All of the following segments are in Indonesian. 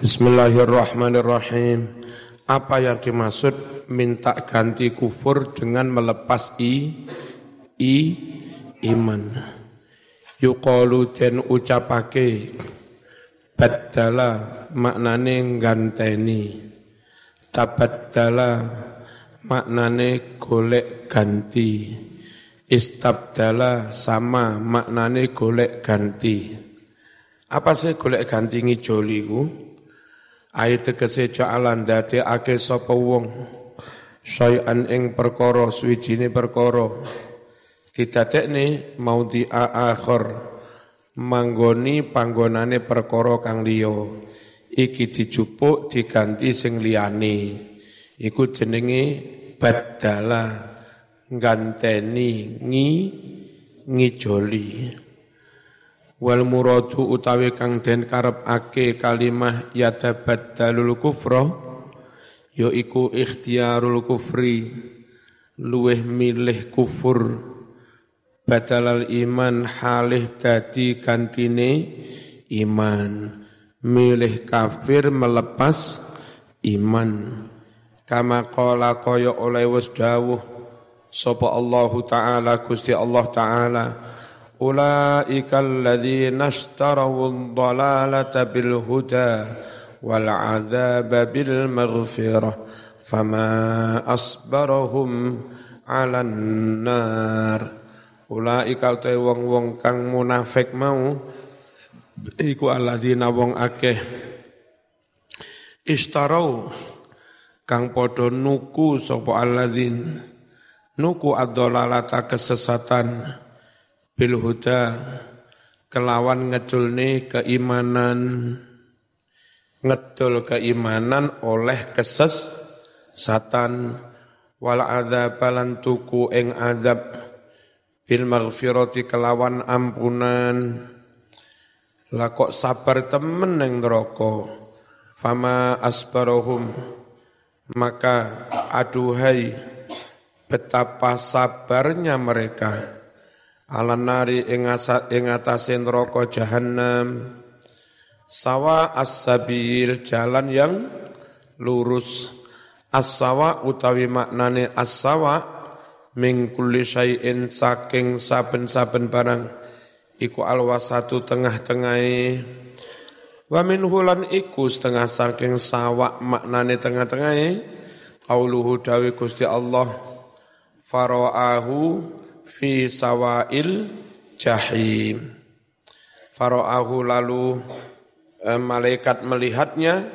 Bismillahirrahmanirrahim. Apa yang dimaksud minta ganti kufur dengan melepas i i iman? Yuqalu den ucapake badala maknane ganteni. Tabaddala maknane golek ganti. Istabdala sama maknane golek ganti. Apa sih golek ganti ngijoli ku? Ayat tegese ja'alan ake sapa wong. Syai'an ing perkara suwijine perkara. Didadekne mau di akhir manggoni panggonane perkara kang liya. Iki dijupuk diganti sing liyane. Iku jenenge badala. Ganteni ngi ngijoli wal muradu utawi kang den karepake kalimah yatabaddalul kufra ya iku ikhtiyarul kufri luweh milih kufur badalal iman halih dadi gantine iman milih kafir melepas iman. Kama qala kaya oleh wis dawuh sapa Allah taala Gusti Allah taala Ulaikal ladzina ashtarawud dalalata bil huda wal adzaba bil maghfirah fama asbarahum 'alan nar Ulaikal te wong-wong kang munafik mau iku alladzina wong akeh istarau kang padha nuku sapa alladzin nuku ad-dalalata kesesatan bil huda kelawan ngeculne keimanan ngecul keimanan oleh keses satan. Wal adzab lan tuku ing azab bil maghfirati kelawan ampunan. Lah kok sabar temen ning neraka? Fama asbarohum. Maka aduhai betapa sabarnya mereka ala nari ing atase neraka jahanam sawa as-sabil jalan yang lurus. As-sawa utawi maknane as-sawa min kulli syai'in saking saben-saben barang iku alwasatu tengah-tengahe wa min hulan iku setengah saking sawa maknane tengah-tengahe qauluhu dawi Gusti Allah faraahu fi sawail jahim. Faro'ahu lalu eh, malaikat melihatnya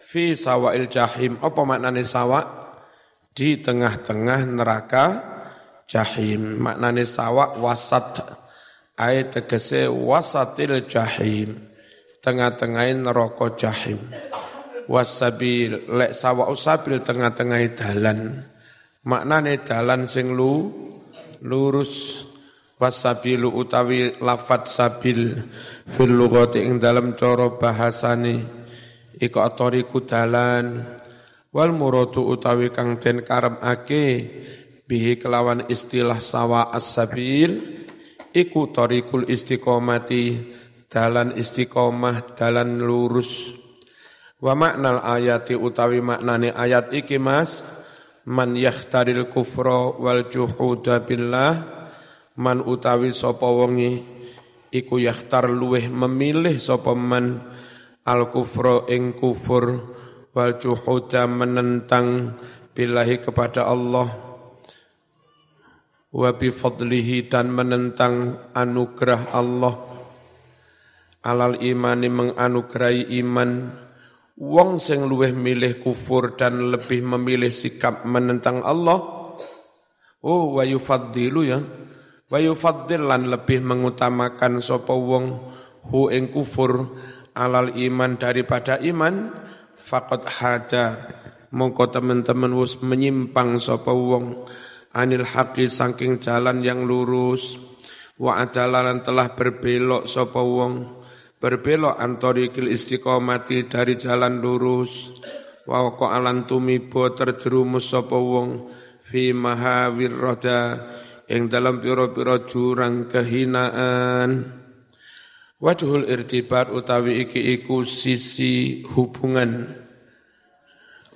fi sawail jahim. Apa maknanya sawa? Di tengah-tengah neraka jahim. Maknanya sawa wasat. Ayat tegese wasatil jahim. Tengah-tengah neraka jahim. Wasabil lek sawa usabil tengah-tengah dalan. Maknanya dalan sing lu lurus. Wasabilu utawi lafat sabil fil lughati ing dalam cara bahasane. Iku atoriku dalan. Wal muradu utawi kang den karepake bihi kelawan istilah sawa as-sabil iku tariqul istiqomati dalan istiqomah dalan lurus. Wa maknal ayati utawi maknane ayat iki mas man yakhtaril kufra wal juhuda billah man utawi sapa wonge iku yakhtar luweh memilih sapa man al kufra ing kufur wal juhuda menentang billahi kepada Allah wa bi fadlihi dan menentang anugerah Allah. Alal imani menganugerahi iman wong sing luweh milih kufur dan lebih memilih sikap menentang Allah oh wa yufaddilu ya. Wa yufaddil lan lebih mengutamakan sapa wong hu ing kufur alal iman daripada iman faqad hada. Mongko teman-teman wis menyimpang sapa wong anil haqi saking jalan yang lurus wa adalan telah berbelok sapa wong berbelok antorikil istiqomati dari jalan lurus. Wa alan tumibo terjerumus sapa wong fi mahawir roda ing dalam piro-piro jurang kehinaan. Wajhul irtibat utawi iki iku sisi hubungan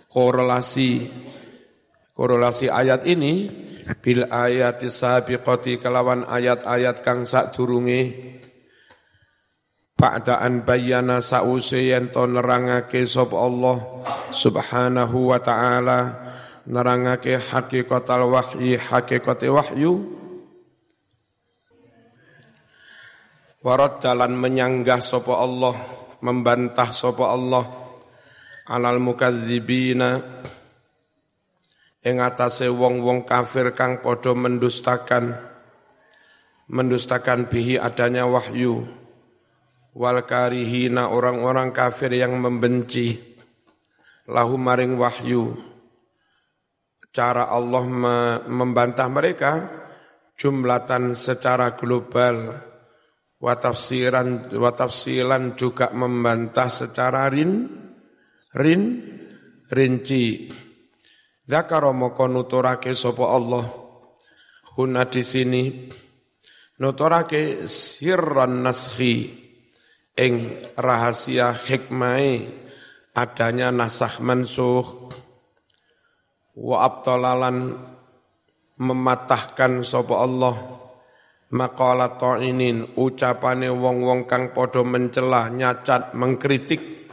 korelasi korelasi ayat ini bil ayat sabiqati kelawan ayat-ayat kang sak durunge Ba'daan bayana sa'use yen to nerangake sapa Allah Subhanahu wa ta'ala nerangake hakikatal wahyi hakikate wahyu. Warat jalan menyanggah sopo Allah, membantah sopo Allah, alal mukadzibina, ing atase wong-wong kafir kang podo mendustakan, mendustakan bihi adanya wahyu, wal karihina orang-orang kafir yang membenci, lahu maring wahyu, cara Allah membantah mereka, jumlatan secara global, watafsiran watafsilan juga membantah secara rin rin rinci. Zakaro moko nuturake sapa Allah. Huna di sini. Nuturake sirran naskhi ing rahasia hikmai adanya nasah mansuh wa abtalalan mematahkan sapa Allah. Maqalat ta'inin ucapane wong-wong kang padha mencela nyacat mengkritik.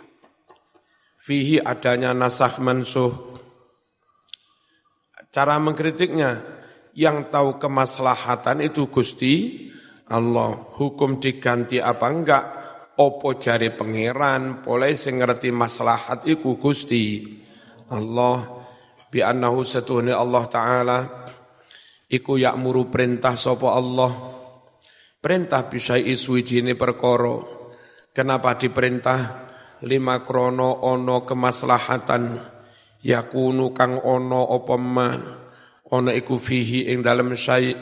Fihi adanya nasah mansuh cara mengkritiknya yang tahu kemaslahatan itu Gusti Allah. Hukum diganti apa enggak opo jari pangeran boleh sing maslahat iku Gusti? Allah bi annahu satuhni Allah taala iku yakmuru perintah sapa Allah. Perintah bisa iswijine perkara. Kenapa diperintah? Lima krono ono kemaslahatan. Yakunu kang ono apa ma. Ono iku fihi ing dalem syai.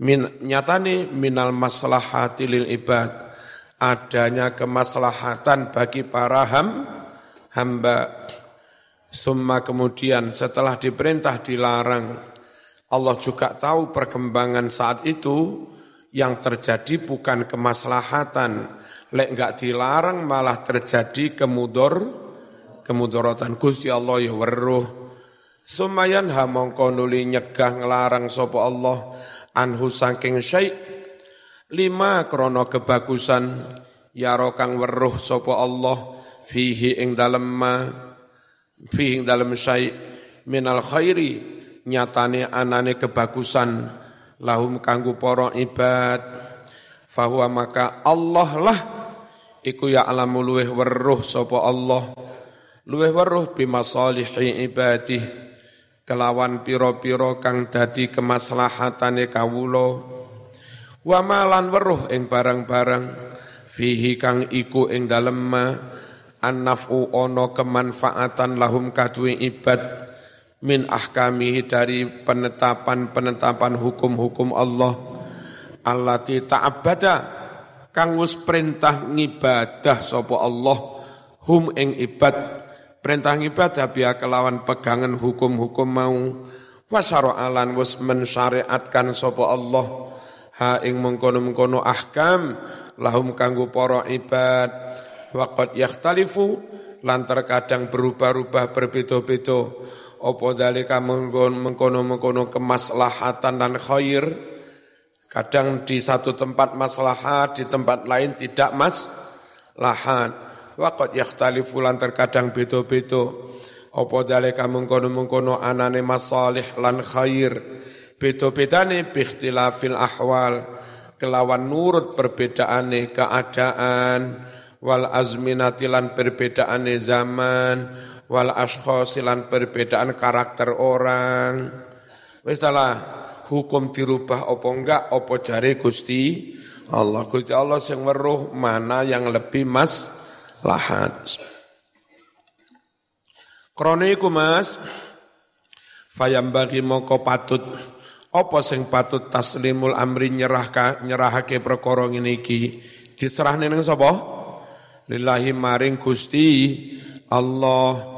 Min nyatane minal maslahati lil ibad adanya kemaslahatan bagi para ham, hamba summa kemudian setelah diperintah dilarang Allah juga tahu perkembangan saat itu yang terjadi bukan kemaslahatan. Lek enggak dilarang malah terjadi kemudor, kemudorotan. Gusti Allah ya weruh. Sumayan ha mongko nuli nyegah ngelarang sapa Allah anhu saking syai' lima krono kebagusan ya kang weruh sapa Allah fihi ing dalem ma fihi ing dalem syai' minal khairi nyatane anane kebagusan. Lahum kanggo para ibad. Fahuwa maka Allah lah iku ya alamu luweh weruh sapa Allah. Luweh weruh bimasalihi ibadih. Kelawan piro-piro kang dadi kemaslahatane kawula wa malan weruh ing barang-barang. Fihi kang iku ing dalem ma. Annafu ono kemanfaatan lahum kadue ibad. Min ahkamihi dari penetapan-penetapan hukum-hukum Allah. Allati ta'abbada. Kang wis perintah ngibadah sapa Allah. Hum ing ibad. Perintah ngibadah biya kelawan pegangan hukum-hukum mau. Alan wis mensyariatkan sapa Allah ha ing mengkono-mengkono ahkam lahum kanggo para ibad. Waqad yakhtalifu lan terkadang berubah-ubah berbeda-beda. Opo dalika mengkono-mengkono kemaslahatan dan khair? Kadang di satu tempat maslahat di tempat lain tidak mas lahat waqad yakhtalifu lan terkadang beda-beda. Opo dalika mengkono-mengkono anane masalih lan khair beda-bedane bikhtilafil ahwal kelawan nurut perbedaane keadaan wal azminatilan perbedaane zaman wal ashkhosilan perbedaan karakter orang. Wis hukum dirubah opo enggak opo jari Gusti Allah. Gusti Allah sing weruh mana yang lebih mas lahat. Krone iku Mas fayam bagi moko patut apa sing patut taslimul amri nyerahka nyerahake perkara ngene iki? Diserahne ning sapa? Lillahi maring Gusti Allah.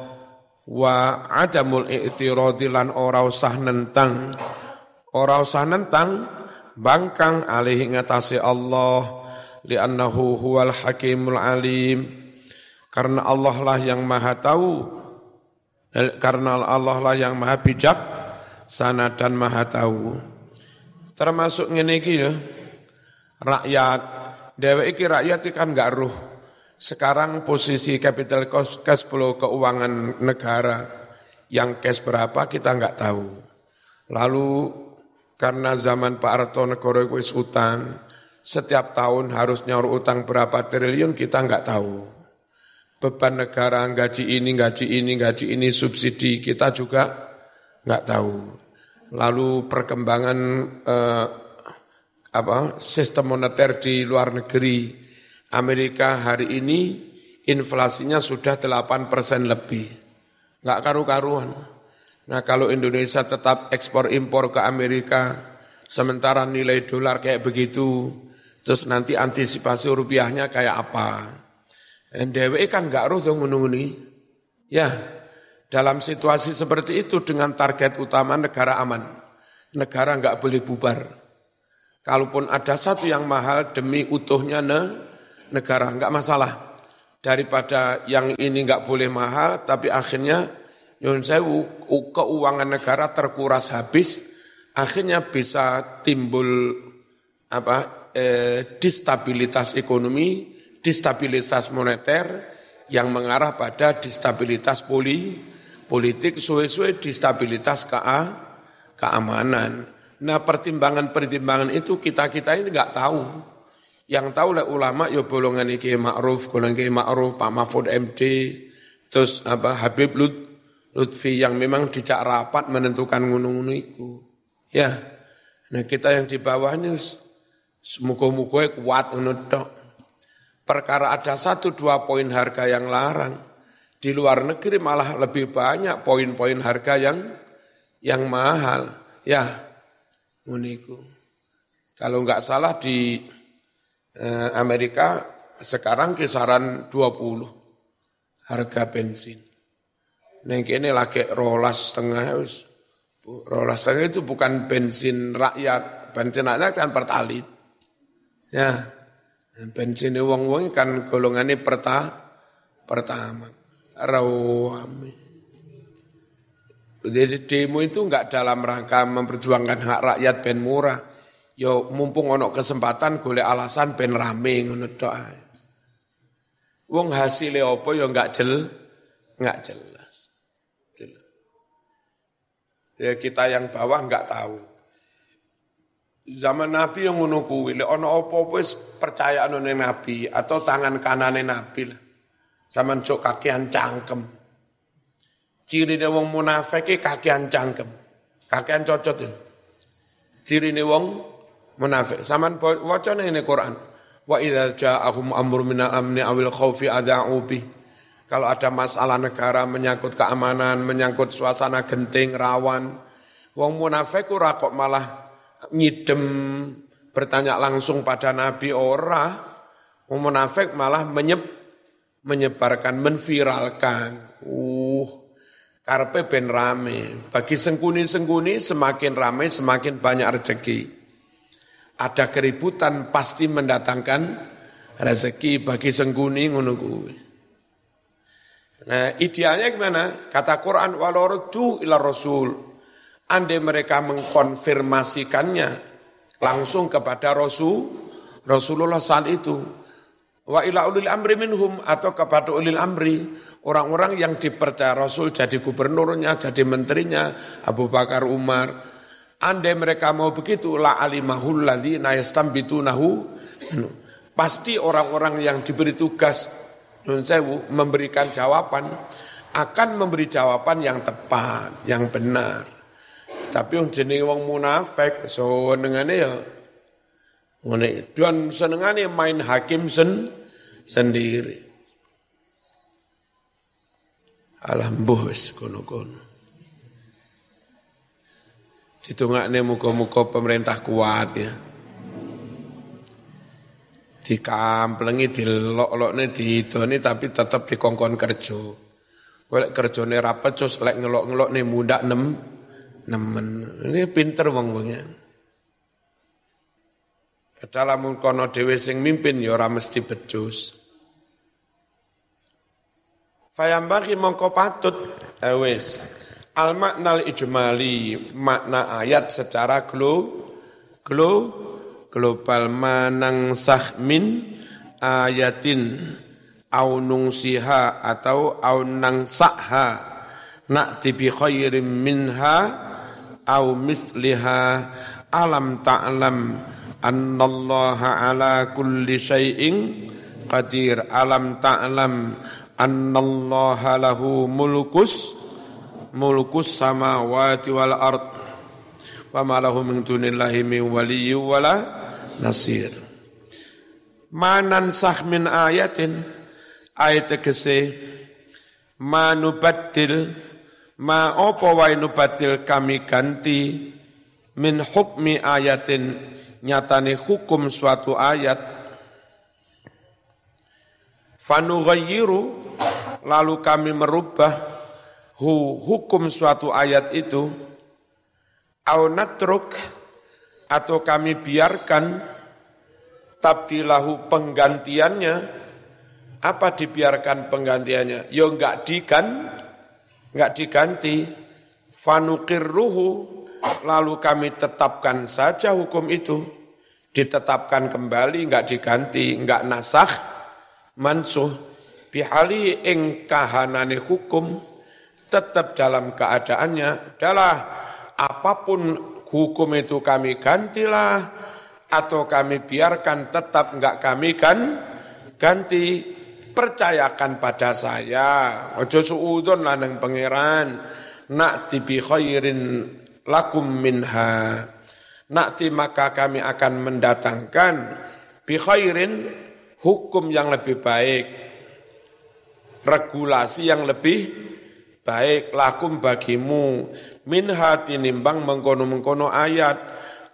Wa adamul i'tiradi lan ora usah nentang. Ora usah nentang bangkang alih ngatasi Allah. Li'annahu huwal hakimul alim. Karena Allah lah yang maha tahu. Karena Allah lah yang maha bijak sana dan maha tahu. Termasuk ngene iki ya rakyat. Dewe iki rakyat kan gak ruh. Sekarang posisi capital cost cash flow keuangan negara yang cash berapa kita nggak tahu. Lalu karena zaman Pak Harto negara wis utang setiap tahun harus nyaur utang berapa triliun kita nggak tahu. Beban negara gaji ini, gaji ini, gaji ini, subsidi kita juga nggak tahu. Lalu perkembangan eh, apa sistem moneter di luar negeri Amerika hari ini inflasinya sudah 8 persen lebih, nggak karu-karuan. Nah kalau Indonesia tetap ekspor impor ke Amerika, sementara nilai dolar kayak begitu, Terus nanti antisipasi rupiahnya kayak apa. Dan DWE kan nggak roh dong menunggu Ya, dalam situasi seperti itu dengan target utama negara aman. Negara nggak boleh bubar. Kalaupun ada satu yang mahal demi utuhnya ne, negara, nggak masalah. Daripada yang ini nggak boleh mahal, tapi akhirnya Yun sewu, keuangan negara terkuras habis, akhirnya bisa timbul apa eh, distabilitas ekonomi, distabilitas moneter yang mengarah pada distabilitas poli, politik, suwe-suwe distabilitas KA, keamanan. Nah pertimbangan-pertimbangan itu kita-kita ini nggak tahu. Yang tahu oleh ulama ya bolongan iki Ma'ruf, golongan iki Ma'ruf, Pak Mahfud MD, terus apa Habib Lut, Lutfi yang memang dicak rapat menentukan ngunung-ngunung itu. Ya, nah kita yang di bawah ini Semoga-moga kuat ngono Perkara ada satu dua poin harga yang larang. Di luar negeri malah lebih banyak poin-poin harga yang yang mahal. Ya, uniku. Kalau nggak salah di eh, Amerika sekarang kisaran 20 harga bensin. Neng ini lagi rolas setengah, rolas setengah itu bukan bensin rakyat, bensin rakyat kan pertalit. Ya, bensin wong-wong kan golongannya perta, pertama. Rawami. Jadi demo itu enggak dalam rangka memperjuangkan hak rakyat ben murah. Yo mumpung ono kesempatan golek alasan ben rame ngono tok Wong hasilnya apa yo enggak jel, enggak jelas. Ya kita yang bawah enggak tahu. Zaman Nabi yang ngono kuwi, ana apa-apa wis percaya ning Nabi atau tangan kanane Nabi lah. Zaman cok kakean cangkem. Ciri wong munafik kakean cangkem. Kakean cocot ya. Ciri wong munafik. Saman waca ning Quran. Wa idza ja'ahum amrun min al-amni awil khaufi adha'u bih. Kalau ada masalah negara menyangkut keamanan, menyangkut suasana genting, rawan, wong munafik ora kok malah ngidem bertanya langsung pada Nabi ora, munafik malah menyeb, menyebarkan, menviralkan. Uh, karpe ben rame. Bagi sengkuni-sengkuni semakin rame semakin banyak rezeki. Ada keributan pasti mendatangkan rezeki bagi sengkuni ngono Nah, idealnya gimana? Kata Quran walau ila rasul Andai mereka mengkonfirmasikannya langsung kepada Rasul, Rasulullah saat itu. Wa ila ulil amri minhum atau kepada ulil amri, orang-orang yang dipercaya Rasul jadi gubernurnya, jadi menterinya, Abu Bakar Umar. Andai mereka mau begitu, la alimahul ladzina yastambitunahu. Pasti orang-orang yang diberi tugas sewu, memberikan jawaban akan memberi jawaban yang tepat, yang benar. Tapi yang jenenge wong munafik senengane ya ngene dan senengane main hakim sen sendiri. Alhamdulillah kono-kono. Ditungakne muka-muka pemerintah kuat ya. Dikamplengi dilok-lokne diidoni tapi tetap dikongkon kerja. Golek kerjane rapet terus lek ngelok-ngelokne muda nem nemen. Ini pinter wong wongnya. Kedalamun kono dhewe sing mimpin ya mesti becus. Fayambaki mongko patut. Eh wis. Al maknal ijmali makna ayat secara glo glo global manang sah min ayatin. Au nungsiha atau au nangsaha na'ti bi khairin minha au misliha. Alam ta'lam annallaha ala kulli syai'in qadir. Alam ta'lam annallaha lahu mulkus mulkus samawati wal ard. Wa ma lahu min dunillahi min waliyyi wala nasir. Manan sah min ayatin? Ayat tegese manubatil ma apa wae nubatil kami ganti min hukmi ayatin? Nyatane hukum suatu ayat. Fanughayyiru lalu kami merubah hu hukum suatu ayat itu au natruk atau kami biarkan tabdilahu penggantiannya apa dibiarkan penggantiannya? Yo ya enggak dikan, enggak diganti. Fanukirruhu, lalu kami tetapkan saja hukum itu. Ditetapkan kembali, enggak diganti, enggak nasah, mansuh. Bihali ing kahanane hukum, tetap dalam keadaannya adalah apa pun hukum itu kami gantilah atau kami biarkan tetap enggak kami kan ganti. Percayakan pada saya. Ojo suudon lanang pangeran. Nakti bi khairin lakum minha. Nakti maka kami akan mendatangkan bi khairin hukum yang lebih baik regulasi yang lebih baik lakum bagimu minha tinimbang mengkono-mengkono ayat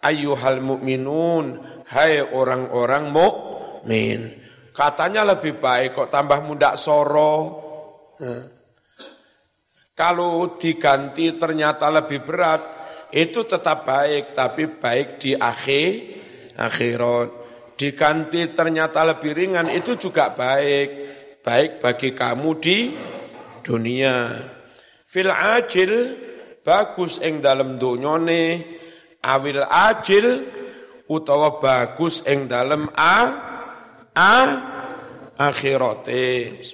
ayyuhal mu'minun hai orang-orang mukmin Katanya lebih baik kok tambah muda soro. Kalau diganti ternyata lebih berat, itu tetap baik, tapi baik di akhir akhirat. Diganti ternyata lebih ringan, itu juga baik. Baik bagi kamu di dunia. Fil ajil, bagus ing dalam dunyone, awil ajil, utawa bagus ing dalam a, a akhirate.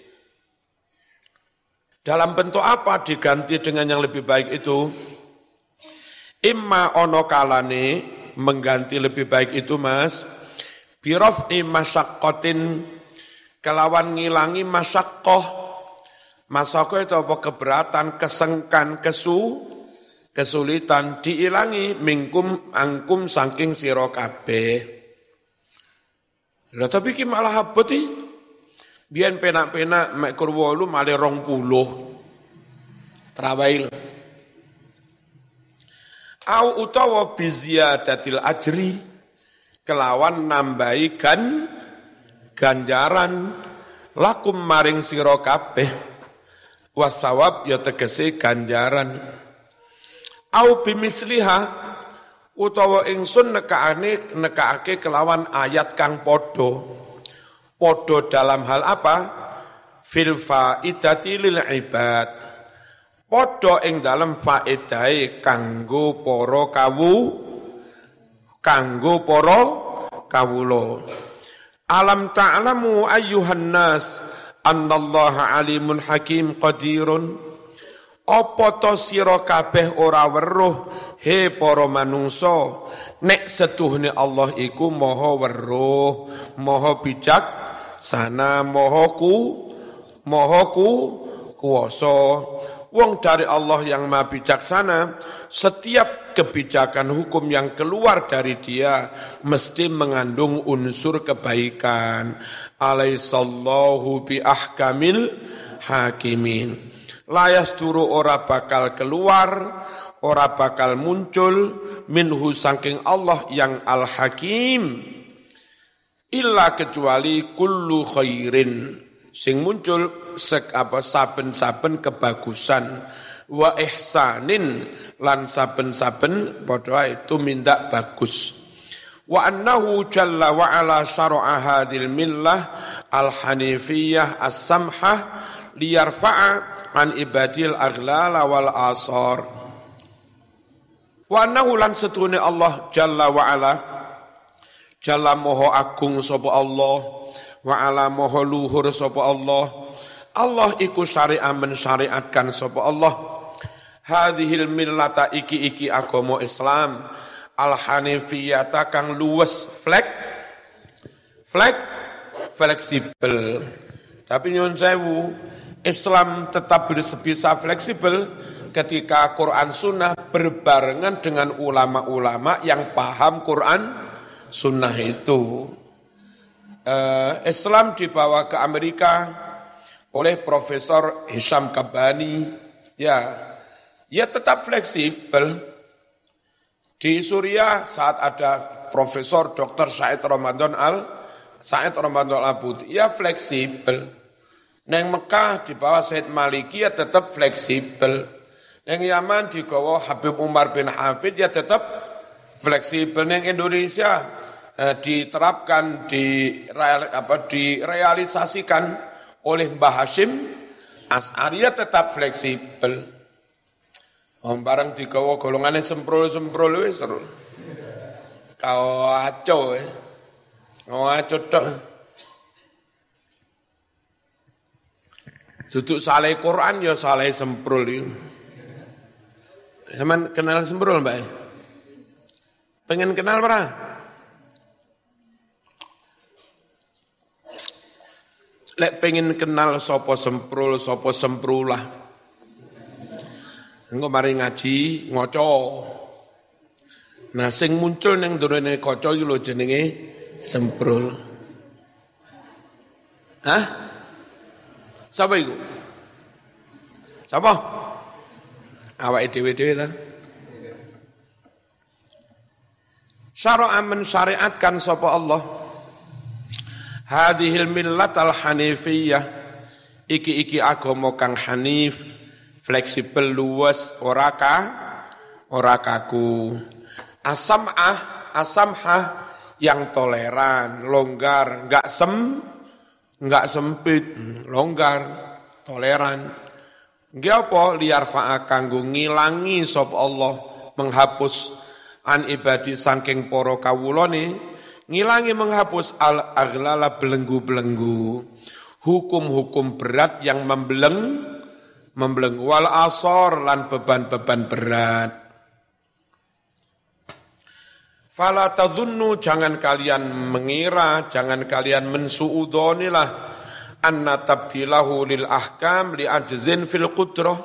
Dalam bentuk apa diganti dengan yang lebih baik itu? Imma ono kalane mengganti lebih baik itu mas. Birof'i masyakotin kelawan ngilangi masyakoh. Masyakoh itu apa? Keberatan, kesengkan, kesu, kesulitan diilangi mingkum angkum saking siro kabeh. Lah tapi ki malah abot Biyen penak-penak mek kurwolu malah rong puluh. Trawai Au utawa biziyadatil ajri kelawan nambahi gan ganjaran lakum maring sira kabeh wasawab ya tegese ganjaran. Au bimisliha utawa ingsun nekane nekake kelawan ayat kang podo podo dalam hal apa? Fil faidati lil ibad. Podo ing dalam faedai kanggo poro kawu kanggo poro kawulo alam ta'lamu ayyuhan nas annallaha alimun hakim qadirun? Apa to sira kabeh ora weruh? He para manungsa nek setuhne Allah iku maha weruh maha bijak sana maha ku maha ku kuwasa. Wong dari Allah yang maha bijaksana setiap kebijakan hukum yang keluar dari dia mesti mengandung unsur kebaikan. Alaihissallahu bi ahkamil hakimin. Layas turu ora bakal keluar, ora bakal muncul minhu saking Allah yang al-hakim. Illa kecuali kullu khairin. Sing muncul sek apa saben-saben kebagusan wa ihsanin lan saben-saben padha itu minta bagus. Wa annahu jalla wa ala syara'a hadhil millah al-hanifiyah as-samhah liyarfa'a an ibadil aghlala wal asar. Wa annahu lan setune Allah jalla wa ala jalla moho agung sapa Allah wa ala moho luhur sapa Allah. Allah iku syariah mensyariatkan sapa Allah hadhil millata iki-iki agama Islam. Al hanifiyata kang luwes flek. Flek fleksibel. Tapi nyun sewu Islam tetap bisa fleksibel ketika Quran Sunnah berbarengan dengan ulama-ulama yang paham Quran Sunnah itu. Uh, Islam dibawa ke Amerika oleh Profesor Hisham Kabani, ya, ya tetap fleksibel. Di Suriah saat ada Profesor Dr. Said Ramadan Al Said Ramadan Al Buti, ya fleksibel. Neng Mekah di bawah Said Maliki ya tetap fleksibel. Neng Yaman di bawah Habib Umar bin Hafid ya tetap fleksibel. Neng Indonesia eh, diterapkan di apa direalisasikan oleh Mbah Hashim As'ari ya tetap fleksibel. Om barang digawa golongane semprol-semprol wis seru. Kau aco eh. Kau aco tok. Duduk saleh Quran ya saleh semprol itu. Zaman kenal semprol Mbak? Pengen kenal berapa? Lek pengen kenal sopo semprul, sopo semprulah. Engko mari ngaji ngoco. Nah sing muncul ning durene kaca iki lho jenenge semprul. Hah? Sapa iku? Sapa? Awake dhewe-dhewe ta? Syara'a men syariatkan sapa Allah. Hadhil millatal hanifiyah. Iki-iki agama kang hanif fleksibel luwes ora ka ora kaku. Asamah asamhah yang toleran longgar enggak sem enggak sempit longgar toleran. Nggih apa? Liar fa'a kanggo ngilangi sop Allah menghapus an ibadi saking para kawulane. Ngilangi menghapus al aghlala belenggu-belenggu. Hukum-hukum berat yang membeleng membelenggu wal asor lan beban-beban berat. Fala tadunnu jangan kalian mengira, jangan kalian mensuudonilah anna tabdilahu lil ahkam li ajzin fil qudrah.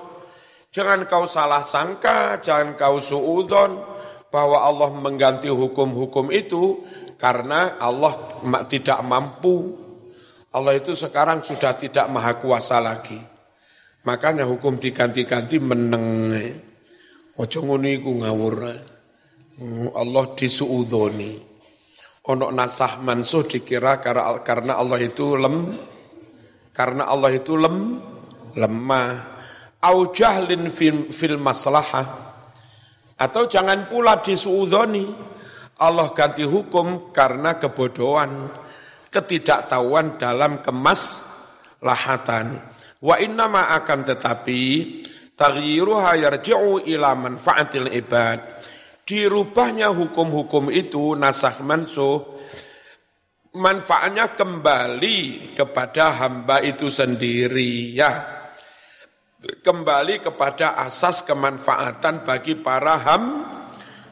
Jangan kau salah sangka, jangan kau suudon bahwa Allah mengganti hukum-hukum itu karena Allah tidak mampu. Allah itu sekarang sudah tidak maha kuasa lagi. Makanya hukum diganti-ganti meneng. Ojo ngono iku ngawur. Allah disuudoni. Onok nasah mansuh dikira karena Allah itu lem karena Allah itu lem lemah. Au jahlin fil, maslahah. Atau jangan pula disuudoni. Allah ganti hukum karena kebodohan, ketidaktahuan dalam kemas lahatan. Wa innama akan tetapi taghyiruha yarji'u ila manfaatil ibad. Dirubahnya hukum-hukum itu nasah mansuh manfaatnya kembali kepada hamba itu sendiri ya. Kembali kepada asas kemanfaatan bagi para ham,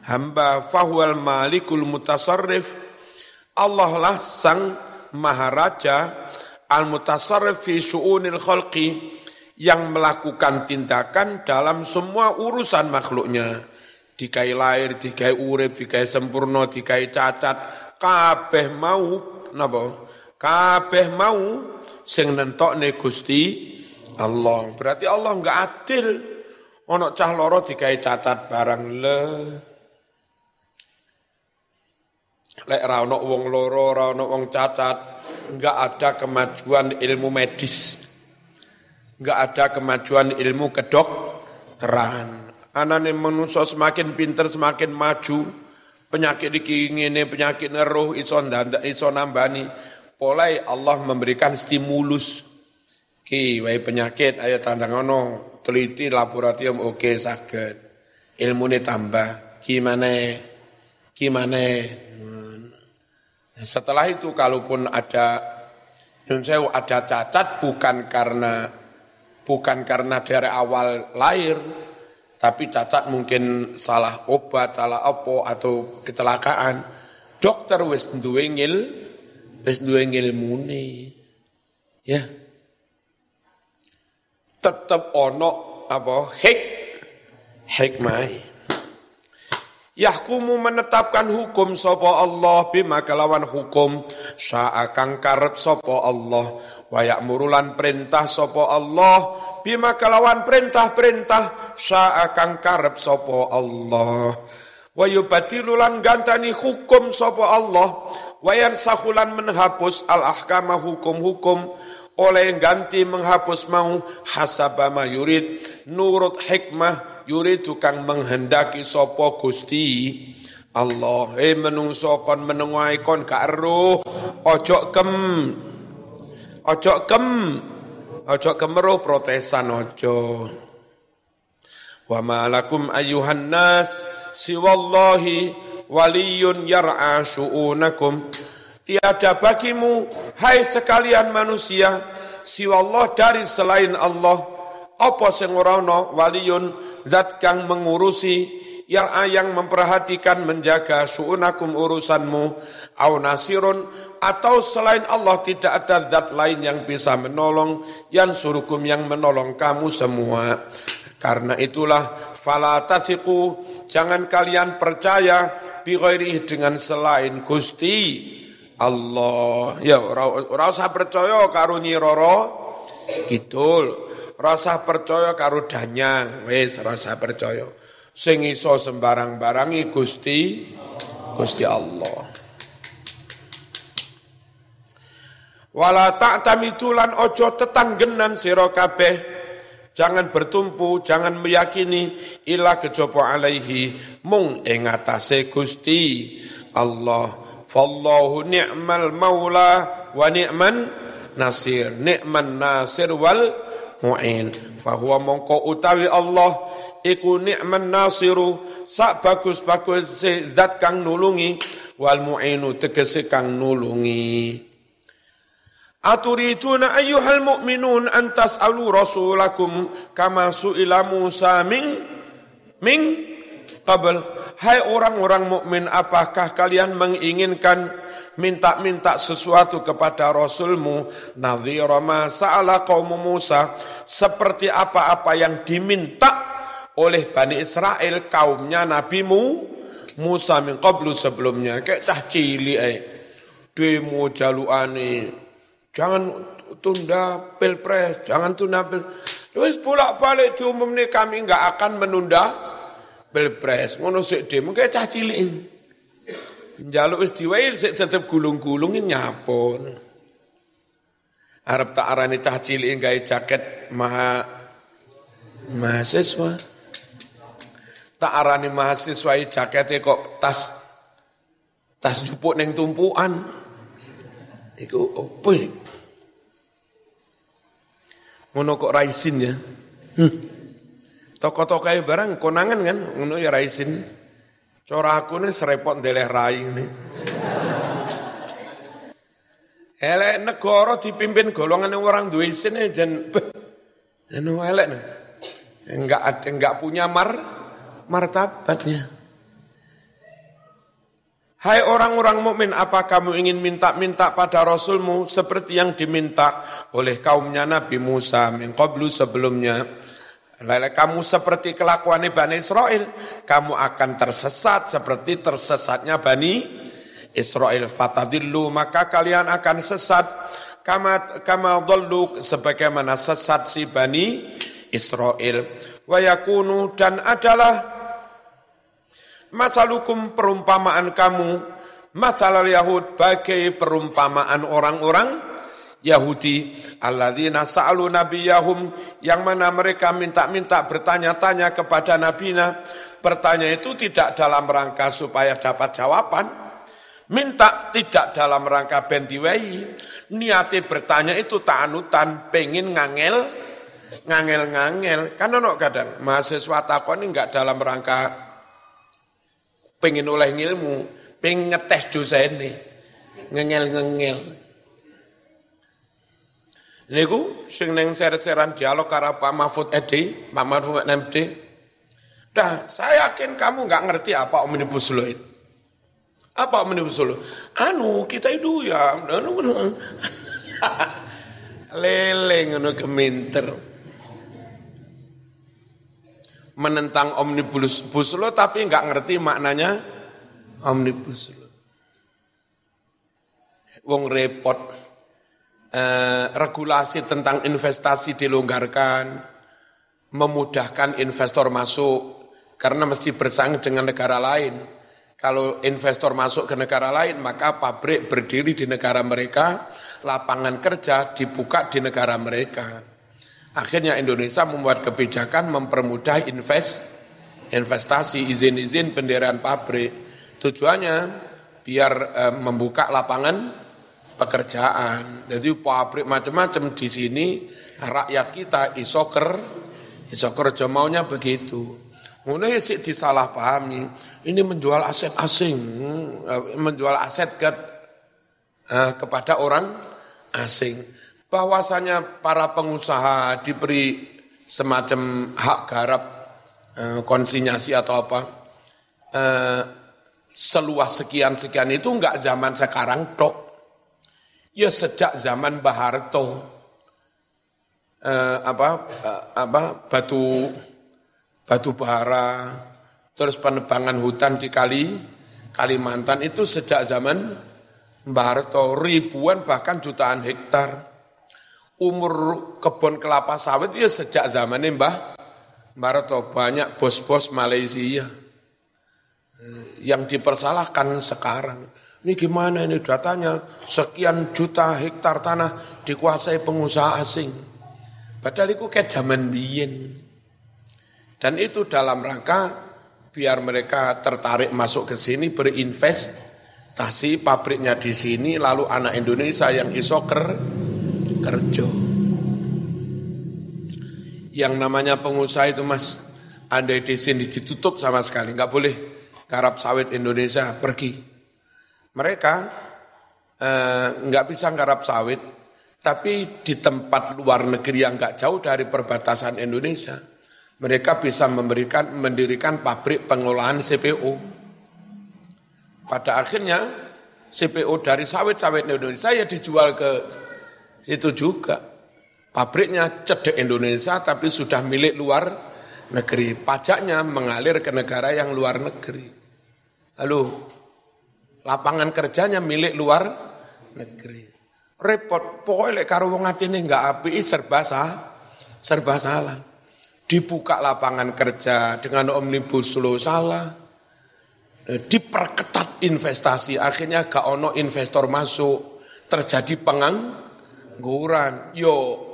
hamba fahual malikul mutasarrif. Allah lah sang maharaja al-mutasarrif fi syu'unil khalqi yang melakukan tindakan dalam semua urusan makhluknya. Dikai lahir, dikai urip, dikai sempurna, dikai cacat, kabeh mau napa? Kabeh mau sing nentokne Gusti Allah. Berarti Allah enggak adil. Ono cah loro dikai cacat barang le. Lek ra ono wong loro, ra wong cacat, enggak ada kemajuan ilmu medis. Enggak ada kemajuan ilmu kedokteran. Anane manusia semakin pinter, semakin maju, penyakit iki ngene penyakit neruh iso iso nambani. Mulai Allah memberikan stimulus. Ki wae penyakit ayo tandang ono teliti laboratorium oke okay, sakit ilmu tambah gimana gimana setelah itu kalaupun ada saya ada cacat bukan karena bukan karena dari awal lahir tapi cacat mungkin salah obat, salah apa atau kecelakaan. Dokter wis duwe ngil, wis duwe ngilmune. Ya. Tetep ono apa hik hikmah. Yahkumu menetapkan hukum sapa Allah bima kelawan hukum. Sa'akang karep sapa Allah. Wa ya'murulan perintah sapa Allah bima kelawan perintah-perintah. Sya'akang karep sopo Allah. Wa yubatilulan gantani hukum sopo Allah. Wa yansahulan menghapus al ahkama hukum-hukum. Oleh ganti menghapus mau hasabama yurid. Nurut hikmah yurid tukang menghendaki sopo gusti Allah eh menungso kon menengai kon ka ojo kem ojo kem Ojo kemeruh protesan ojo. Wa malakum ayuhan nas siwallahi waliyun yar'a su'unakum. Tiada bagimu, hai sekalian manusia, siwallah dari selain Allah. Apa sing ora waliyun zat kang mengurusi yang yang memperhatikan menjaga suunakum urusanmu au nasirun atau selain Allah tidak ada zat lain yang bisa menolong yang surukum yang menolong kamu semua. Karena itulah fala tasiku jangan kalian percaya bi dengan selain Gusti Allah. Ya ora usah percaya karo Nyiroro kidul rasa percaya karo danyang wis rasa percaya. Sing iso sembarang-barangi Gusti Gusti Allah. Wala ta'tamitulan ojo tetanggenan sira kabeh. Jangan bertumpu jangan meyakini ila kejaba alaihi. Mung ing atase Gusti Allah. Fallahu ni'mal maula wa ni'man nasir. Ni'man nasir wal mu'in fahuwa mongko utawi Allah iku ni'man nasiru sak bagus-bagus zat kang nulungi wal mu'inu tegese kang nulungi. Aturiduna ayyuhal mu'minun an tas'alu rasulakum kama su'ila Musa min min qabl. Hai orang-orang mukmin apakah kalian menginginkan minta-minta sesuatu kepada Rasulmu nadhira ma sa'ala qaum Musa seperti apa-apa yang diminta oleh Bani Israel kaumnya nabimu Musa min qablu sebelumnya. Kayak cah cilik eh. Demo jaluane jangan tunda pilpres jangan tunda pil. Terus bolak-balik nih kami enggak akan menunda pilpres. Ngono sik demo kayak cah cilik Jaluk wis diwai tetep gulung-gulungin nyapon Arab tak arani cah cilik gawe jaket maha mahasiswa tak arani mahasiswa jaketnya kok tas tas jupuk neng tumpuan. Iku ya? Ngono kok raisin ya. Hmm. Toko-toko barang konangan kan, ngono ya raisin. Cora aku nih serepot deleh rai ini. Elek negara dipimpin golongan orang dua isin jen, jen elek nih. Enggak enggak punya mar, martabatnya. Hai orang-orang mukmin, apa kamu ingin minta-minta pada Rasulmu seperti yang diminta oleh kaumnya Nabi Musa min sebelumnya? Lele kamu seperti kelakuan Bani Israel, kamu akan tersesat seperti tersesatnya Bani Israel. Fatadillu, maka kalian akan sesat. Kama, kama sebagaimana sesat si Bani Israel. Wayakunu dan adalah Masalukum perumpamaan kamu, masalah Yahud bagai perumpamaan orang-orang Yahudi alladzina sa'alu nabiyahum yang mana mereka minta-minta bertanya-tanya kepada nabinya bertanya itu tidak dalam rangka supaya dapat jawaban, minta tidak dalam rangka bendiwei, niati bertanya itu tanutan, pengen ngangel, ngangel-ngangel. Kan ono kadang mahasiswa takon ini enggak dalam rangka pengen oleh ilmu, pengen ngetes dosen nih, ngengel-ngengel. Niku sing neng seret-seran dialog karo Pak Mahfud Edi, Pak Mahfud MD. Dah, saya yakin kamu nggak ngerti apa omnibus law itu. Apa omnibus law? Anu, kita itu ya lele ngono keminter. Menentang omnibus law tapi nggak ngerti maknanya omnibus law. Wong repot eh, regulasi tentang investasi dilonggarkan, memudahkan investor masuk, karena mesti bersaing dengan negara lain. Kalau investor masuk ke negara lain, maka pabrik berdiri di negara mereka, lapangan kerja dibuka di negara mereka. Akhirnya Indonesia membuat kebijakan mempermudah invest, investasi, izin-izin pendirian pabrik. Tujuannya biar e, membuka lapangan pekerjaan. Jadi pabrik macam-macam di sini rakyat kita isoker, isoker maunya begitu. Mulai sih disalahpahami. Ini menjual aset asing, eh, menjual aset ke eh, kepada orang asing. Bahwasanya para pengusaha diberi semacam hak garap eh, konsinyasi atau apa eh, seluas sekian sekian itu enggak zaman sekarang tok Ya sejak zaman Mbah Harto eh, apa eh, apa batu batu bara terus penebangan hutan di Kali Kalimantan itu sejak zaman Mbah Harto ribuan bahkan jutaan hektar. Umur kebun kelapa sawit ya sejak zaman Mbah Mbah Harto banyak bos-bos Malaysia eh, yang dipersalahkan sekarang. Ini gimana ini datanya sekian juta hektar tanah dikuasai pengusaha asing. Padahal itu kayak zaman biyen. Dan itu dalam rangka biar mereka tertarik masuk ke sini berinvestasi pabriknya di sini lalu anak Indonesia yang iso ker, kerja. Yang namanya pengusaha itu mas, andai di sini ditutup sama sekali, nggak boleh garap sawit Indonesia pergi mereka eh, nggak bisa garap sawit, tapi di tempat luar negeri yang nggak jauh dari perbatasan Indonesia, mereka bisa memberikan mendirikan pabrik pengolahan CPO. Pada akhirnya CPO dari sawit-sawit Indonesia ya dijual ke situ juga. Pabriknya cedek Indonesia tapi sudah milik luar negeri. Pajaknya mengalir ke negara yang luar negeri. Lalu lapangan kerjanya milik luar negeri. Repot, pokoknya lek karo wong atine enggak api serba sah, serba salah. Dibuka lapangan kerja dengan omnibus law salah. Eh, diperketat investasi, akhirnya gak ono investor masuk, terjadi pengangguran. Yo,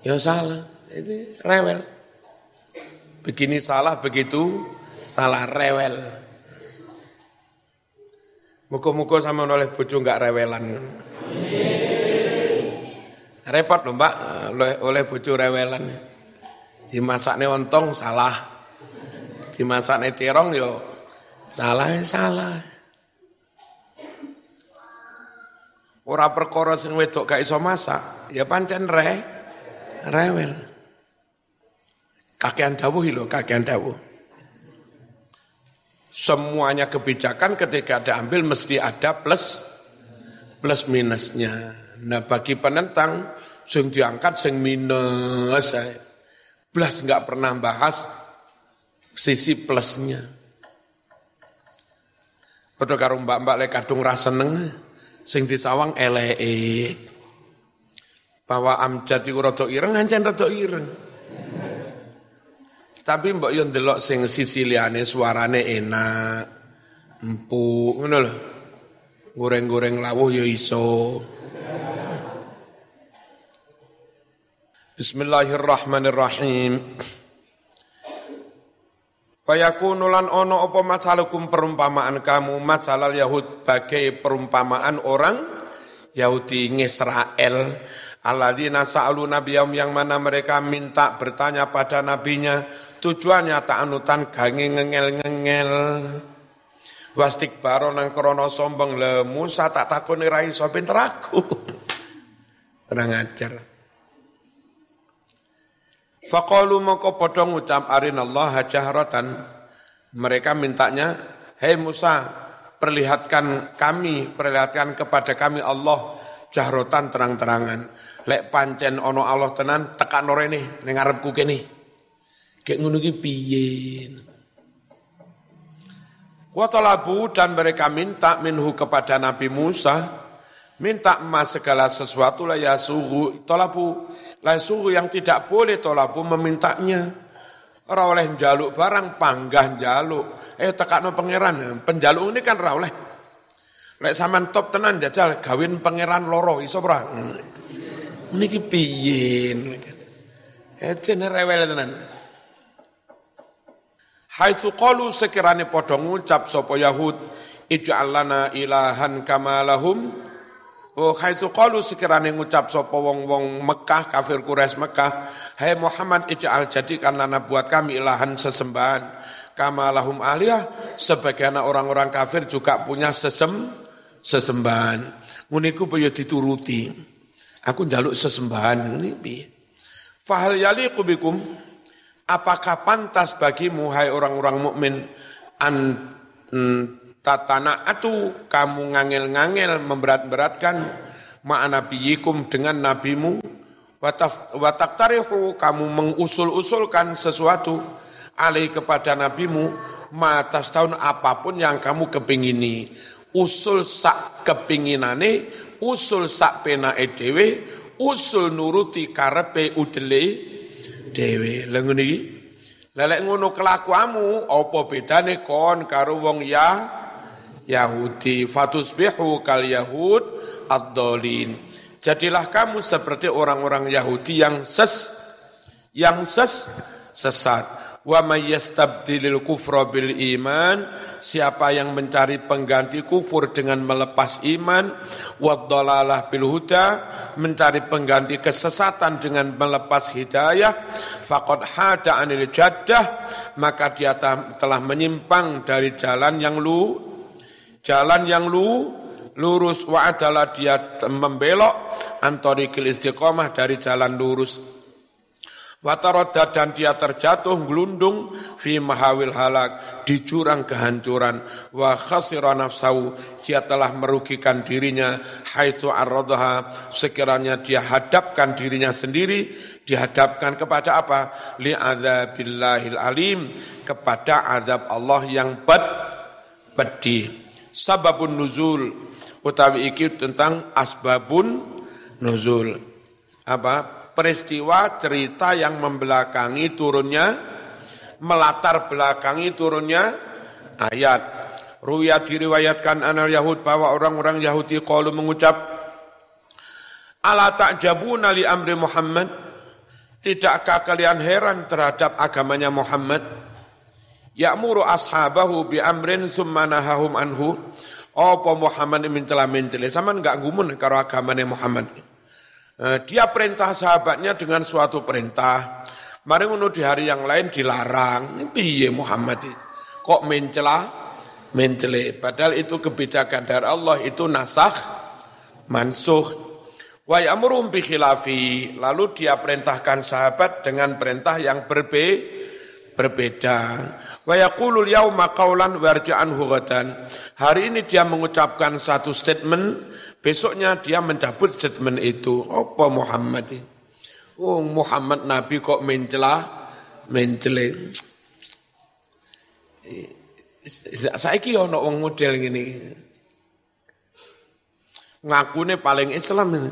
yo salah. Itu rewel. Begini salah, begitu salah rewel. Muka-muka sama oleh bojo enggak rewelan. Repot loh mbak, oleh, bojo rewelan. Dimasaknya ontong salah. Dimasaknya terong yo salah salah. Ora perkara sing wedok gak iso masak, ya pancen re rewel. Kakean dawuh lho, kakean dawuh semuanya kebijakan ketika diambil mesti ada plus plus minusnya. Nah bagi penentang sing diangkat sing minus, plus nggak pernah bahas sisi plusnya. Kode karo mbak-mbak le kadung raseneng sing disawang elek. Bahwa amjad iku rada ireng ancen rada ireng. Tapi mbok yo ndelok sing sisi liyane suarane enak, empuk ngono lho. Goreng-goreng lawuh yo iso. Bismillahirrahmanirrahim. Fayakunu lan ono apa masalukum perumpamaan kamu masalah Yahud bagai perumpamaan orang Yahudi Israel alladzina sa'alu nabiyam yang mana mereka minta bertanya pada nabinya tujuannya ta'anutan gangi ngengel-ngengel wastik baro nang krono sombong le Musa tak takoni ra iso pinter aku ora ngajar Faqalu mongko padha ngucap arinallaha. Mereka mintanya, "Hei Musa, perlihatkan kami, perlihatkan kepada kami Allah jahrotan terang-terangan. Lek pancen ono Allah tenan tekan rene ning ngarepku kene." Kayak ngono ki piye? Wa talabu dan mereka minta minhu kepada Nabi Musa minta emas segala sesuatu lah ya suhu tolabu. Lah suhu yang tidak boleh tolabu memintanya. Ora oleh jaluk barang panggah jaluk eh tekakno pangeran penjaluk ini kan ora oleh. Lek sampean top tenan jajal gawin pangeran loro iso ora? Niki piye? Eh jene rewel tenan Haitsu qalu sekirane padha ngucap sapa Yahud ij'al lana ilahan kama lahum Oh haitsu qalu sekirane ngucap sapa wong-wong Mekah kafir Quraisy Mekah, "Hai Muhammad ij'al jadikan lana buat kami ilahan sesembahan kama lahum aliyah sebagaimana orang-orang kafir juga punya sesem sesembahan." Nguniku piye dituruti. Aku njaluk sesembahan ini piye? Fahal yaliqu bikum apakah pantas bagimu hai orang-orang mukmin an tatana atu kamu ngangel-ngangel memberat-beratkan ma'ana nabiyikum dengan nabimu? Watak tarihu kamu mengusul-usulkan sesuatu alih kepada nabimu matas tahun apa pun yang kamu kepingini. Usul sak kepinginane usul sak pena edewe usul nuruti karepe udele dewe lengun iki lelek ngono kelakuamu apa bedane kon karo wong ya Yahudi fatusbihu kal yahud ad-dolin. Jadilah kamu seperti orang-orang Yahudi yang ses yang ses sesat. Wa may yastabdilil kufra bil iman, siapa yang mencari pengganti kufur dengan melepas iman, wa dhalalah bil huda, mencari pengganti kesesatan dengan melepas hidayah, faqad hada anil jaddah, maka dia telah menyimpang dari jalan yang lu jalan yang lu lurus. Wa adalah dia membelok antorikil istiqomah dari jalan lurus Wataroda dan dia terjatuh gelundung fi mahawil halak di jurang kehancuran. Wa khasira nafsau dia telah merugikan dirinya haitsu arradha sekiranya dia hadapkan dirinya sendiri dihadapkan kepada apa? Li adzabillahil alim kepada azab Allah yang ped pedih sababun nuzul utawi iki tentang asbabun nuzul. Apa peristiwa cerita yang membelakangi turunnya melatar belakangi turunnya ayat Ruya diriwayatkan anal Yahud bahwa orang-orang Yahudi qalu mengucap Ala ta'jabuna li amri Muhammad Tidakkah kalian heran terhadap agamanya Muhammad Ya'muru ashabahu bi amrin summa nahahum anhu. Apa Muhammad mencela mencela sama enggak gumun karo agamane Muhammad. Eh, dia perintah sahabatnya dengan suatu perintah. Mari ngono di hari yang lain dilarang. Piye Muhammad? Kok mencela? Mencela. Padahal itu kebijakan dari Allah itu nasakh mansuh. Wa ya'murum bi khilafi. Lalu dia perintahkan sahabat dengan perintah yang berbeda berbeda. Wa yaqulul yauma qaulan warja'anhu ghadan. Hari ini dia mengucapkan satu statement, besoknya dia mencabut statement itu. Apa Muhammad ini? Oh Muhammad Nabi kok mencela, mencele. Saiki ono wong model ngene. Ngakune paling Islam ini.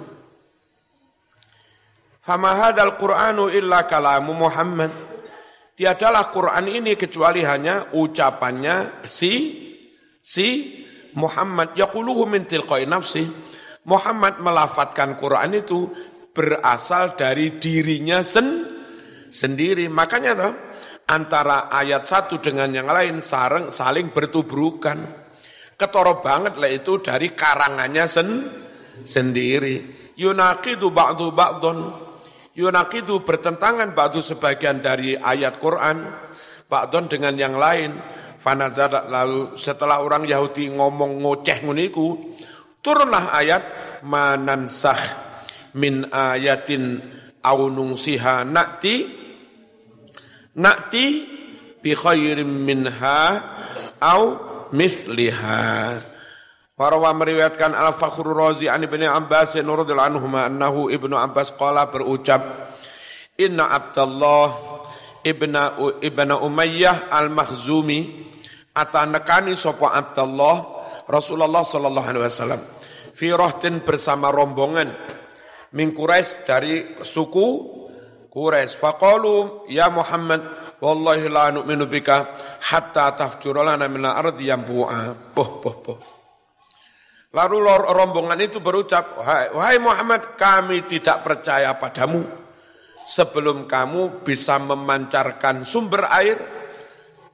Fama hadzal Qur'anu illa kalamu Muhammad. Tiadalah Quran ini kecuali hanya ucapannya si si Muhammad yaquluhu min tilqai nafsi. Muhammad melafatkan Quran itu berasal dari dirinya sen, sendiri. Makanya toh, antara ayat satu dengan yang lain sarang, saling bertubrukan. Ketoro banget lah itu dari karangannya sen, sendiri. Yunaqidu ba'du ba'dun. Yunaqidu bertentangan ba'du sebagian dari ayat Quran. Ba'dun dengan yang lain. Fanazar lalu setelah orang Yahudi ngomong ngoceh nguniku, turunlah ayat manansah min ayatin au nungsiha nakti nakti bi khairin minha au misliha Warawa meriwayatkan Al-Fakhr Razi an Ibnu Abbas radhiyallahu anhu annahu Ibnu Abbas qala berucap Inna Abdullah ibna ibna Umayyah al-Makhzumi atanekani sapa Abdullah Rasulullah sallallahu alaihi wasallam. Fi rohtin bersama rombongan. Min dari suku Quraisy. Faqalu ya Muhammad wallahi la nu'minu bika hatta tafjura lana min al-ardi yanbu'a poh poh poh Lalu rombongan itu berucap, wahai Muhammad, kami tidak percaya padamu. Sebelum kamu bisa memancarkan sumber air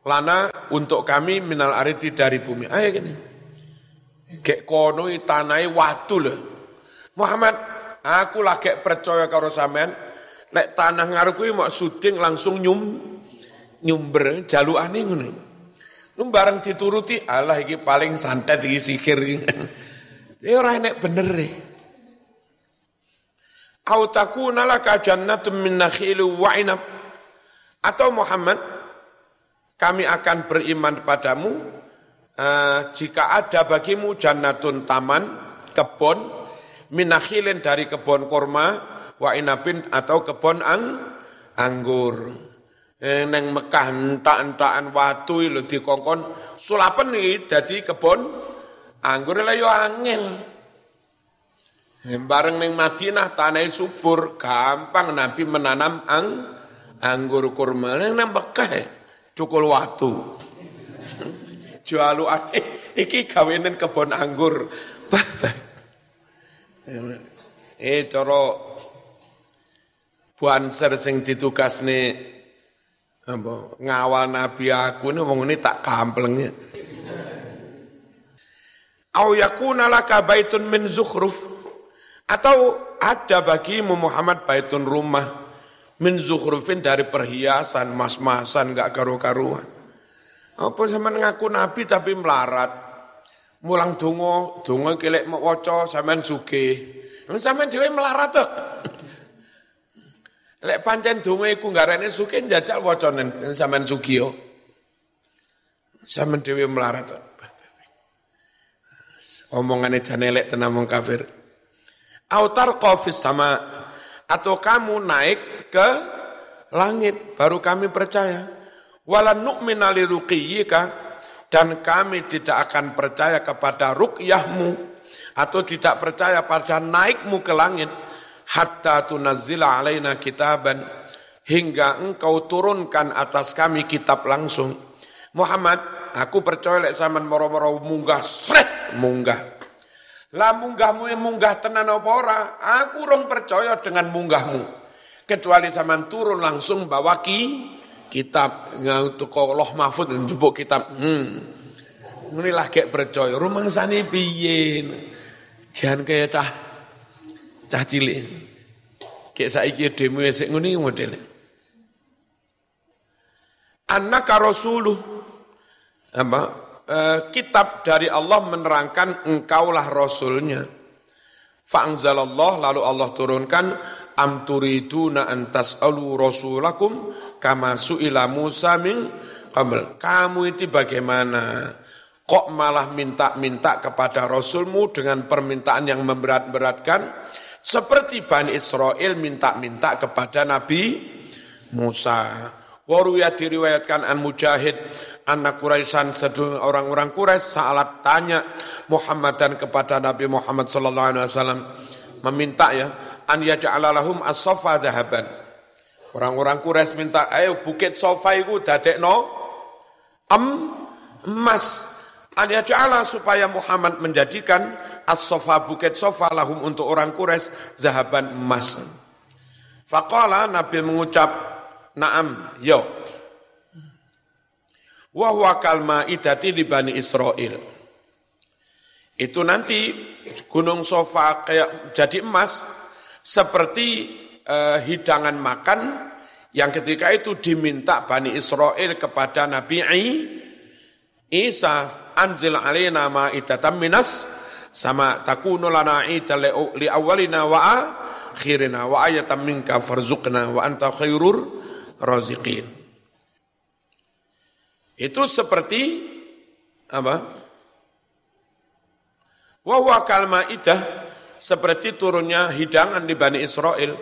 lana untuk kami minal ariti dari bumi. Ayo gini. Kek kono tanai watu loh. Muhammad, aku lagi percaya karo sampean, lek tanah ngaruku mau syuting langsung nyum nyumber jalukane ngono. Lu bareng dituruti, Allah iki paling santet iki sikir. Ya ora enek bener e. Au takuna laka jannatun min nakhil wa inab. Atau Muhammad, kami akan beriman padamu uh, jika ada bagimu jannatun taman, kebun, minakhilin dari kebun korma, wa inabin atau kebun ang, anggur. Eh, neng Mekah entak-entakan watu lho dikongkon sulapen iki dadi kebun Anggur lah yo angel. Bareng neng Madinah tanah subur, gampang Nabi menanam ang anggur kurma. Neng Mekah cukul watu. Jualu ane, iki kawinin kebun anggur. Eh coro buanser sing ditugasne apa ngawal nabi aku ini wong ini tak kamplengnya. Au yakuna laka baitun min zukhruf atau ada bagimu Muhammad baitun rumah min zukhrufin dari perhiasan mas-masan gak karu-karuan. Apa sama ngaku nabi tapi melarat. Mulang dungo, dungo kelek waca sampean sugih. Sampean dhewe melarat tuh. Lek pancen donga iku ngarane sugih njajal wacane sampean sugih. Sampean dhewe melarat. Tuh janelek tenang wong kafir. Autar kofis sama atau kamu naik ke langit baru kami percaya. Walan nu'mina dan kami tidak akan percaya kepada ruqyahmu atau tidak percaya pada naikmu ke langit hatta tunazzila alaina kitaban hingga engkau turunkan atas kami kitab langsung. Muhammad, aku percaya lek zaman moro-moro munggah, sret munggah. Lah munggahmu munggah tenan apa ora? Aku rong percaya dengan munggahmu. Kecuali zaman turun langsung bawa ki kitab untuk loh mahfud njupuk kitab. Hmm. Ini lah kayak percaya. Rumah sani piye? Jangan kayak cah cah cilik. Kayak saiki demo esek ngene modelnya. Anak rasuluh apa e, kitab dari Allah menerangkan engkaulah rasulnya. Fa'angzalallah lalu Allah turunkan am turiduna an tas'alu rasulakum kama su'ila Musa min qabl. Kamu itu bagaimana? Kok malah minta-minta kepada Rasulmu dengan permintaan yang memberat-beratkan? Seperti Bani Israel minta-minta kepada Nabi Musa. Waruya diriwayatkan an Mujahid, anak Quraisyan orang-orang Quraisy saat tanya Muhammadan kepada Nabi Muhammad sallallahu alaihi wasallam meminta ya an yaj'ala lahum as-safa dhahaban. Orang-orang Quraisy minta, ayo bukit sofa itu dadekno em emas. An yaj'ala supaya Muhammad menjadikan as-safa bukit sofa lahum untuk orang Quraisy zahaban emas. Faqala Nabi mengucap Naam, yo. Wa huwa kalma idati di Bani Israel. Itu nanti gunung sofa kayak jadi emas seperti uh, hidangan makan yang ketika itu diminta Bani Israel kepada Nabi Isa anzil alaina ma'idatan minas sama takunu lana ita li awalina wa akhirina wa ayatan minka farzuqna wa anta khairur raziqin. Itu seperti apa? Wa huwa idah seperti turunnya hidangan di Bani Israel.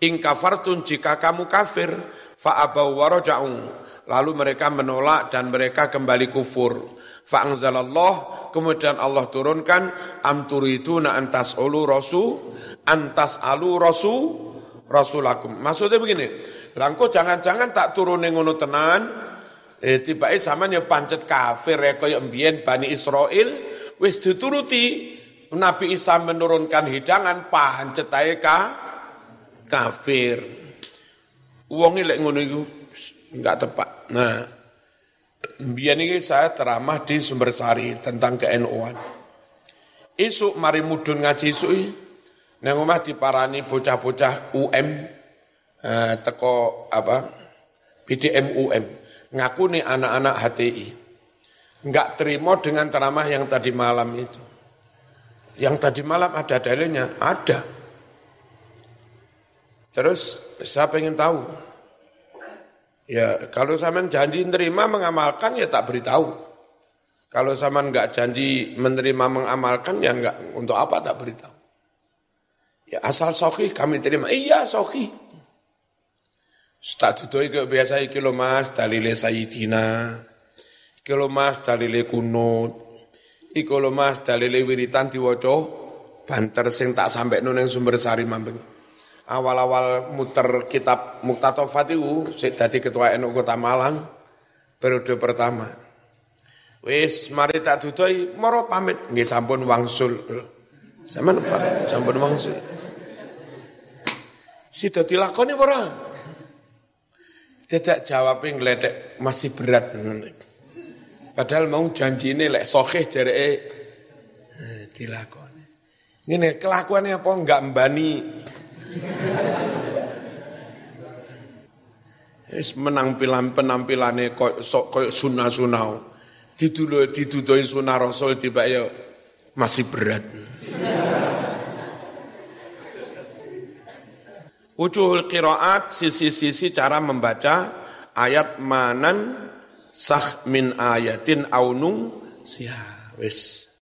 In kafartun jika kamu kafir, fa abau waraja'u. Lalu mereka menolak dan mereka kembali kufur. Fa'angzalallah, kemudian Allah turunkan, am turiduna antas ulu rasul, antas alu rasul, rasulakum. Maksudnya begini, Langko jangan-jangan tak turun ngono tenan, eh tiba sama pancet kafir ya kaya mbien Bani Israel, wis dituruti Nabi Isa menurunkan hidangan pancet ae ka kafir. Wong lek ngono iku enggak tepat. Nah, mbien ini saya ceramah di Sumbersari tentang ke-NU-an. Isuk mari mudun ngaji isuk nang omah diparani bocah-bocah UM eh, teko apa PDMUM ngaku nih anak-anak HTI nggak terima dengan ceramah yang tadi malam itu yang tadi malam ada dalilnya? Ada. Terus saya pengen tahu. Ya kalau sama janji menerima mengamalkan ya tak beritahu. Kalau sama nggak janji menerima mengamalkan ya nggak untuk apa tak beritahu? Ya asal sohi kami terima. Iya sohi Statuto ke biasa iki lo mas dalile sayidina. Iki lo mas dalile kunut. Iki lo mas dalile wiritan diwaca banter sing tak sampai nang sumber sari mambeng. Awal-awal muter kitab Muktatofat itu, dadi ketua NU Kota Malang, periode pertama. Wis mari tak dudoi, moro pamit, nggih sampun wangsul. Sampeyan sampun wangsul. Sida dilakoni ora? Tidak jawabnya ngeledek masih berat. Padahal mau janji ini lek sokeh dari eh, dilakoni. Ini kelakuannya apa enggak mbani. Es menampilan penampilannya kok sok kok sunah sunau. Didulu didudoi sunah rasul tiba ya masih berat. Wujuhul qiraat sisi-sisi cara membaca ayat manan sah min ayatin aunung siha. Wis.